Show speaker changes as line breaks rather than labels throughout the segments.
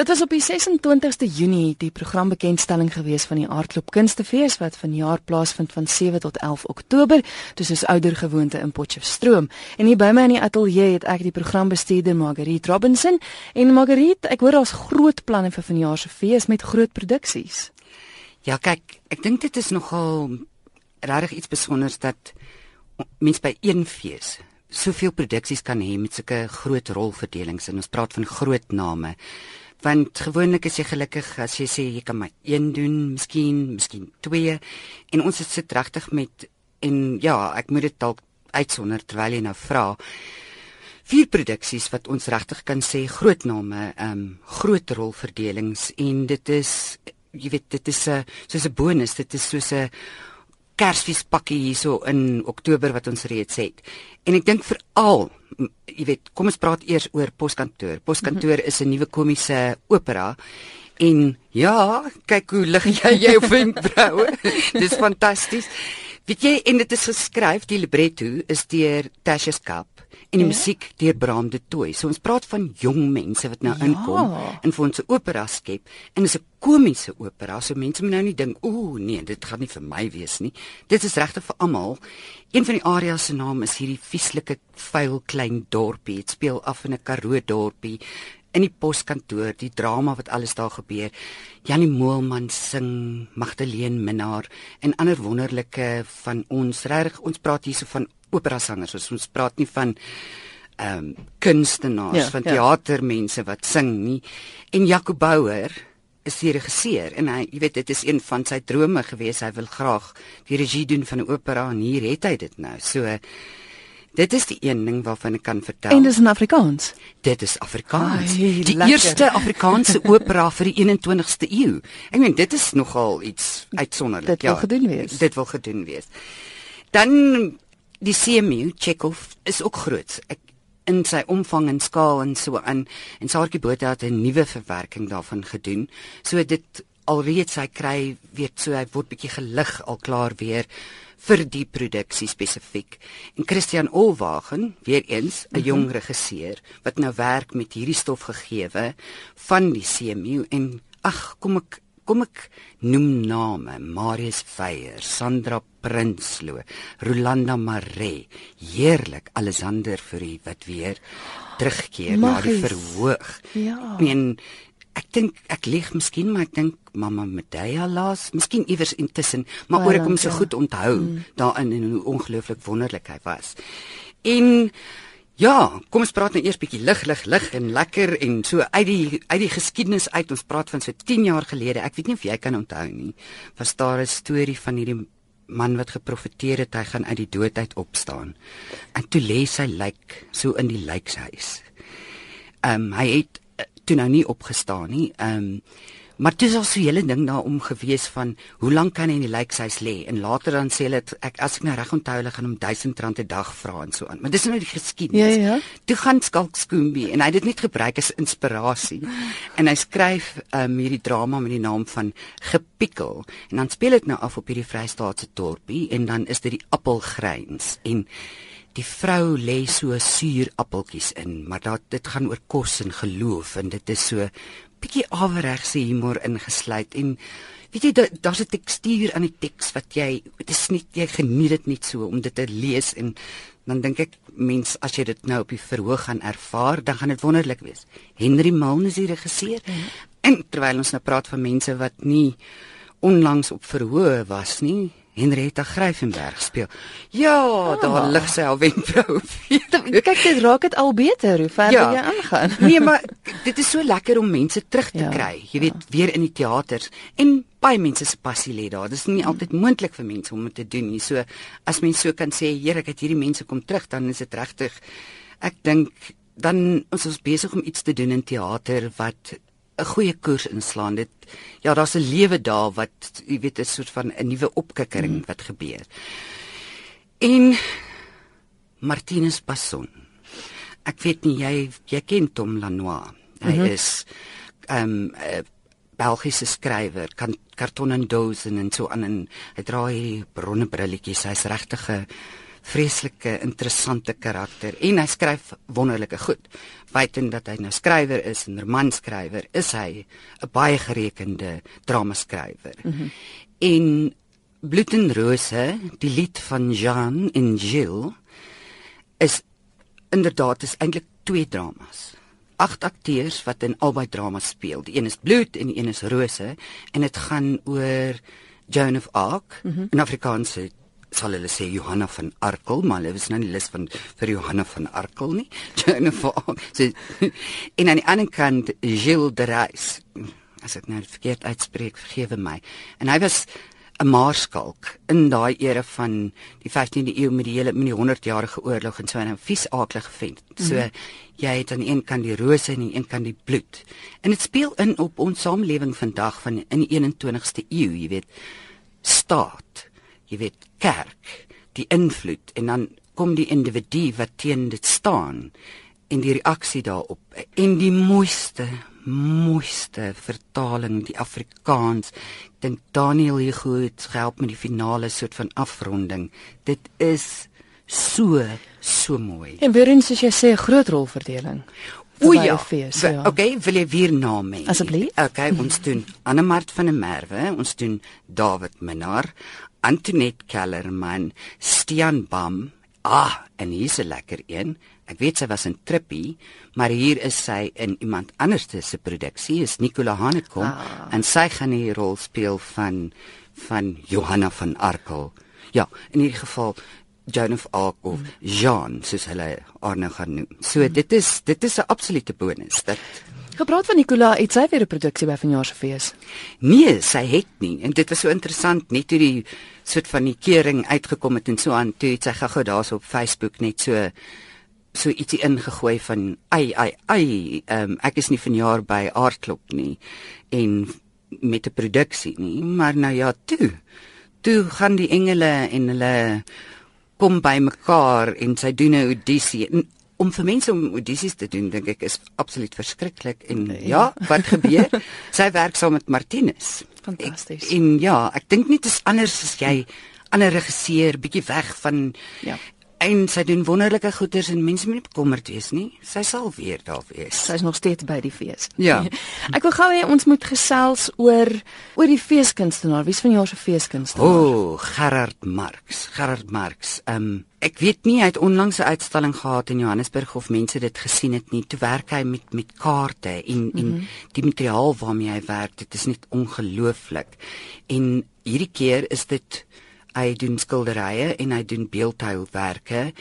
Dit was op die 26ste Junie die programbekendstelling gewees van die Aardklop Kunstefees wat vanjaar plaasvind van 7 tot 11 Oktober, dis is ouer gewoonte in Potchefstroom. En hier by my in die ateljee het ek die programbestuurder Margriet Robinson en Margriet, ek hoor daar's groot planne vir vanjaar se fees met groot produksies.
Ja, kyk, ek dink dit is nogal regtig iets spesiaals dat mens by een fees soveel produksies kan hê met sulke groot rolverdelings en ons praat van groot name want gewoonlik is jy gelukkig as jy sê jy kan maar een doen, miskien, miskien twee. En ons het sit regtig met en ja, ek moet dit dalk uitsonder terwyl jy nou vra vier produksies wat ons regtig kan sê groot name, ehm um, groot rolverdelings. En dit is jy weet dit is 'n soos 'n bonus, dit is soos 'n Kersfeespakkie hierso in Oktober wat ons reeds het. En ek dink veral, jy weet, kom ons praat eers oor Poskantoor. Poskantoor is 'n nuwe komiese opera. En ja, kyk hoe lig jy jou wenkbroue. Dis fantasties. Weet jy, en dit is geskryf, die libretto is deur Tasha Skap en die ja. musiek deur Bram de Tooy. So ons praat van jong mense wat nou ja. inkom en vir ons 'n opera skep en dit is 'n komiese opera. So mense moet nou nie dink, ooh nee, dit gaan nie vir my wees nie. Dit is regtig vir almal. Een van die areas se naam is hierdie vieslike vuil klein dorpie. Dit speel af in 'n Karoo dorpie in die poskantoor, die drama wat alles daar gebeur. Janie Moelman sing, Magdalene Minnar en ander wonderlike van ons reg ons praat hierso van opera sangers. Ons praat nie van ehm um, kunstenaars, ja, van ja. teatermense wat sing nie. En Jaco Bouwer is die regisseur en hy, jy weet, dit is een van sy drome gewees. Hy wil graag die regie doen van 'n opera en hier het hy dit nou. So Dit is die een ding waarvan ek kan vertel.
En dis in Afrikaans.
Dit is Afrikaans. Ai, die lekker. eerste Afrikaanse opera vir die 21ste eeu. Ek meen dit is nogal iets uitsonderlik.
Dit wil ja, gedoen wees.
Dit wil gedoen wees. Dan die CMU Chekhov is ook groot. Ek in sy omvang en skaal en so aan en Saartjie Botha het 'n nuwe verwerking daarvan gedoen. So dit alreeds hy kry weet so hy word bietjie gelig al klaar weer vir die produksie spesifiek. En Christian Olwagen, weer eens 'n mm -hmm. jong regisseur wat nou werk met hierdie stof gegeewe van die CMU en ag kom ek kom ek noem name Marius Veyer, Sandra Prinsloo, Rolanda Maree, heerlik Alexander Fourie wat weer terugkeer na die verhoog. Ja. Ek meen ek dink ek lieg miskien maar ek dink mamma Medea laas, miskien iewers intussen, maar oor ek hom so goed onthou mm. daarin en hoe ongelooflik wonderlik hy was. En Ja, kom ons praat nou eers bietjie lig lig lig en lekker en so uit die uit die geskiedenis uit. Ons praat van so 10 jaar gelede. Ek weet nie of jy kan onthou nie. Was daar 'n storie van hierdie man wat geprofeteer het hy gaan uit die dood uit opstaan. En toe lê sy lijk so in die lijkshuis. Ehm um, hy het uh, toe nou nie opgestaan nie. Ehm um, Maar dit is al so 'n hele ding daar om gewees van hoe lank kan hy in die lijkhuis lê en later dan sê hulle ek as ek nou reg onthou hulle gaan hom 1000 rand 'n dag vra en so aan. Maar dis nou die geskiedenis.
Ja ja.
Toe gaan Skalk Skoombie en hy het dit net gebruik as inspirasie. En hy skryf um, hierdie drama met die naam van Gepikkel en dan speel dit nou af op hierdie Vrystaatse dorpie en dan is dit die appelgreins en Die vrou lê so suur appeltjies in, maar dat dit gaan oor kos en geloof en dit is so bietjie averegse humor ingesluit en weet jy daar's 'n tekstuur aan die teks wat jy dit is nie jy geniet dit net so om dit te lees en dan dink ek mens as jy dit nou op die verhoog gaan ervaar dan gaan dit wonderlik wees. Henry Milne is die regisseur. Ja. En terwyl ons nou praat van mense wat nie onlangs op verhoog was nie, Henrietta Gryffenberg speel. Ja, oh. daar lig sy al wenkbrou.
Kyk, dit raak dit al beter hoe verder ja. jy aangaan.
nee, maar dit is so lekker om mense terug te ja. kry. Jy weet, ja. weer in die teaters en baie mense se passie lê daar. Dit is nie altyd moontlik vir mense om dit te doen nie. So as mens so kan sê, Here, ek het hierdie mense kom terug, dan is dit regtig ek dink dan ons is besig om iets te doen in teater wat 'n goeie koers inslaan. Dit ja, daar's 'n lewe daar wat jy weet 'n soort van 'n nuwe opkikkering mm. wat gebeur. En Martinus Passon. Ek weet nie jy jy ken Tom Lanois. Hy mm -hmm. is ehm um, Belgiese skrywer, kan karton en dozen en so aan en hy dra hierdie bronne brilletjies. Hy's regtig 'n vreeslike interessante karakter en hy skryf wonderlike goed. Buiten dat hy nou skrywer is en romanskrywer, is hy 'n baie gerekende dramaskrywer. Mm -hmm. En Bloed en Rose, die lied van Jean en Gilles is inderdaad is eintlik twee dramas agt akteurs wat in albei dramas speel. Die een is Bloed en die een is Rose en dit gaan oor Joan of Arc. Mm -hmm. In Afrikaans sal hulle sê Johanna van Arkel, maar hulle is nou nie lus van vir Johanna van Arkel nie. Of Arc. So, en aan die ander kant Gilles de Reis. As ek nou verkeerd uitspreek, vergewe my. En hy was 'n maarskalk in daai era van die 15de eeu met die hele met die 100-jarige oorlog en so 'n vies aaklige vent. So mm -hmm. jy het aan een kant die rose en aan die een kant die bloed. En dit speel in op ons samelewing vandag van in die 21ste eeu, jy weet, staat, jy weet, kerk, die invloed en dan kom die individu wat teen dit staan en die reaksie daarop en die mooiste mooiste vertaling die Afrikaans. Dink Daniel hier goed help met die finale soort van afronding. Dit is so so mooi.
En weer eens as jy sê 'n groot rolverdeling.
O ja. Fees, ja. Okay, wil jy weer name?
Asseblief.
Okay, ons doen Annemart van der Merwe, ons doen David Minnar, Antoinette Kellerman, Stian Bam. Ah, en hier's 'n lekker een. Ek weet sy was in Trippie, maar hier is sy in iemand anders se produksie, is Nicola Hanekom ah. en sy gaan die rol speel van van Johanna van Arkel. Ja, in hierdie geval Joan of Arc of mm. Jean, soos hulle haar nou gaan noem. So dit is dit is 'n absolute bonus. Dat
Gepraat van Nicola, het sy weer 'n produksie by vanjaar se fees?
Nee, sy het nie. En dit was so interessant net toe die soort van die kering uitgekom het en so aan toe het sy gou-gou daarso op Facebook net so so ietsie ingegooi van ai ai ai um, ek is nie vanjaar by Aardklop nie en met 'n produksie nie maar nou ja toe toe gaan die engele en hulle kom by mekaar en sy doen 'n audisie en om vir mense om audisies te doen dink ek is absoluut verskriklik. En nee. ja wat gebeur? Sy werk saam met Martinus.
Fantasties.
En ja ek dink net is anders as jy ander regisseur bietjie weg van ja En sy doen wonderlike goeders en mense moet nie bekommerd wees nie. Sy sal weer daar wees.
Sy's nog steeds by die fees.
Ja.
Ek wil gou hê ons moet gesels oor oor die feeskunstenaar. Wie's van jou se feeskunstenaar?
O, oh, Gerard Marx. Gerard Marx. Ehm um, ek weet nie hy het onlangs 'n uitstalling gehad in Johannesburg of mense dit gesien het nie. Toe werk hy met met kaarte en mm -hmm. en die materiaal waarmee hy werk, dit is net ongelooflik. En hierdie keer is dit hy doen skilderye en hy doen beeldhouwerke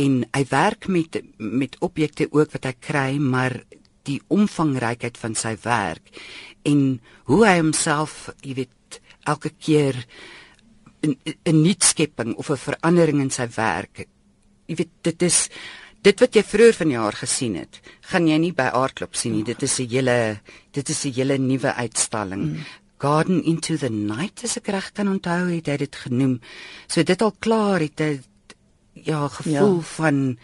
en hy werk met met objekte ook wat hy kry maar die omvangrykheid van sy werk en hoe hy homself jy weet elke keer 'n 'n nuut skepping of 'n verandering in sy werk jy weet dit is dit wat jy vroeër vanjaar gesien het gaan jy nie by aardklop sien nie dit is 'n hele dit is 'n hele nuwe uitstalling mm. Garden into the Night as ek reg kan onthou het hy dit genoem. So dit al klaar het 'n ja gevoel ja. van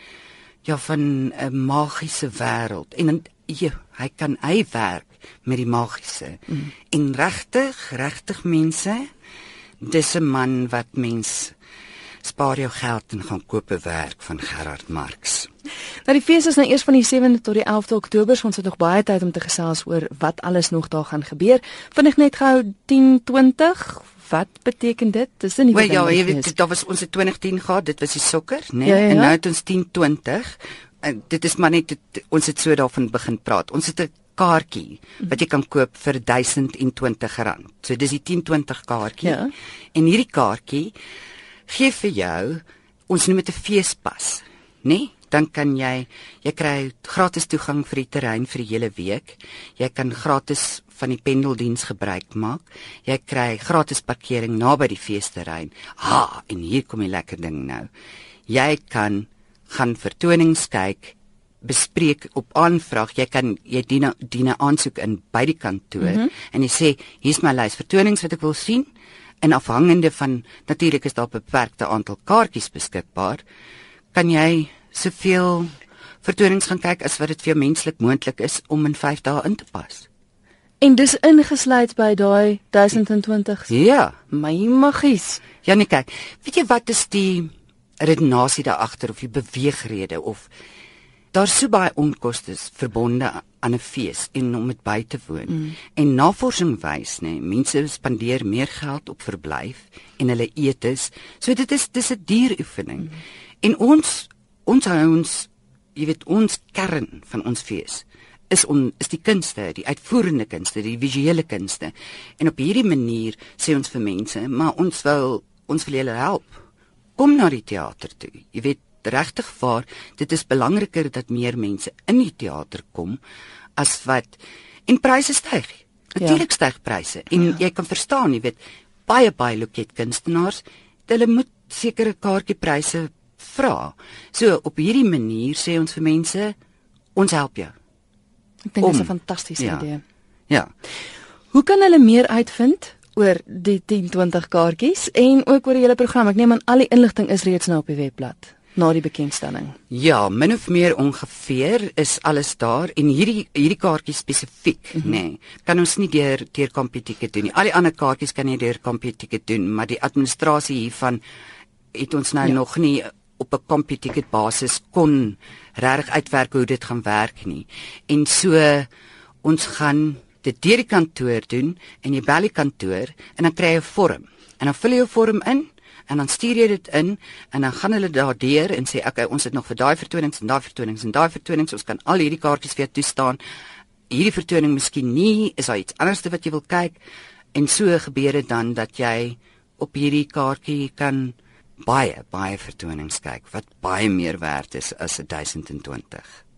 ja van 'n magiese wêreld en jy hy kan hy werk met die magiese. Mm. En regtig, regtig mense, dis 'n man wat mens spaar jou geld en gaan koop 'n werk van Gerard Marx.
Nou die fees is nou eers van die 7de tot die 11de Oktober, so ons het nog baie tyd om te gesels oor wat alles nog daar gaan gebeur. Vind ek net gou 10:20 Wat beteken dit? Dis nie
Wel ja, jy weet, dit was ons 2010 gehad, dit was die sokker, né? Nee? Ja, ja, ja. En nou het ons 1020. En dit is maar net dit, ons het so daarvan begin praat. Ons het 'n kaartjie wat jy kan koop vir R1020. So dis die 1020 kaartjie. Ja. En hierdie kaartjie gee vir jou ons noem dit 'n feespas, né? Nee? dan kan jy jy kry gratis toegang vir die terrein vir die hele week. Jy kan gratis van die pendeldiens gebruik maak. Jy kry gratis parkering naby die feesterrein. Ha, en hier kom die lekker ding nou. Jy kan gaan vertonings kyk bespreek op aanvraag jy kan jy dien dien 'n aansoek in by die kantoor mm -hmm. en jy sê hier's my lys vertonings wat ek wil sien en afhangende van natuurlik is daar 'n beperkte aantal kaartjies beskikbaar kan jy soveel vertonings gaan kyk as wat dit vir jou menslik moontlik is om in 5 dae in te pas.
En dis ingesluit by daai 1020.
Ja,
my magies.
Ja nee kyk, weet jy wat is die redenasie daar agter of die beweegrede of daar's so baie onkoste verbonde aan 'n fees en om dit by te woon. Mm. En navorsing wys nê, nee, mense spandeer meer geld op verblyf en hulle eetes. So dit is dis 'n duur oefening. Mm. En ons ons hou ons jy weet ons kern van ons fees is on, is die kunste, die uitvoerende kunste, die visuele kunste. En op hierdie manier sê ons vir mense, maar ons wil ons wil julle help. Kom na die teater toe. Jy weet regtig waar dit is belangriker dat meer mense in die teater kom as wat en pryse styg. Natuurlik ja. styg pryse en ja. jy kan verstaan, jy weet baie baie loket kunstenaars, hulle moet sekere kaartjiepryse vra. So op hierdie manier sê ons vir mense ons help jou.
Ek dink dit is 'n fantastiese ja. idee.
Ja.
Hoe kan hulle meer uitvind oor die 10 20 kaartjies en ook oor die hele program? Ek neem aan al die inligting is reeds nou op die webblad na die bekendstelling.
Ja, min of meer ongeveer is alles daar en hierdie hierdie kaartjie spesifiek, mm -hmm. nê. Nee, kan ons nie deur deur kompetitieke doen nie. Al die ander kaartjies kan jy deur kompetitieke doen, maar die administrasie hiervan het ons nou ja. nog nie op 'n kompetitieke basis kon reg uitwerk hoe dit gaan werk nie. En so ons gaan dit deur die kantoor doen en jy bel die kantoor en dan kry jy 'n vorm. En dan vul jy 'n vorm in en dan stuur jy dit in en dan gaan hulle daardeur en sê okay ons het nog vir daai vertonings en daai vertonings en daai vertonings. Ons kan al hierdie kaartjies vir jou toestaan. Hierdie vertoning miskien nie. Is daar iets anderste wat jy wil kyk? En so gebeur dit dan dat jy op hierdie kaartjie kan baie baie vertonings kyk wat baie meer werd is as 1020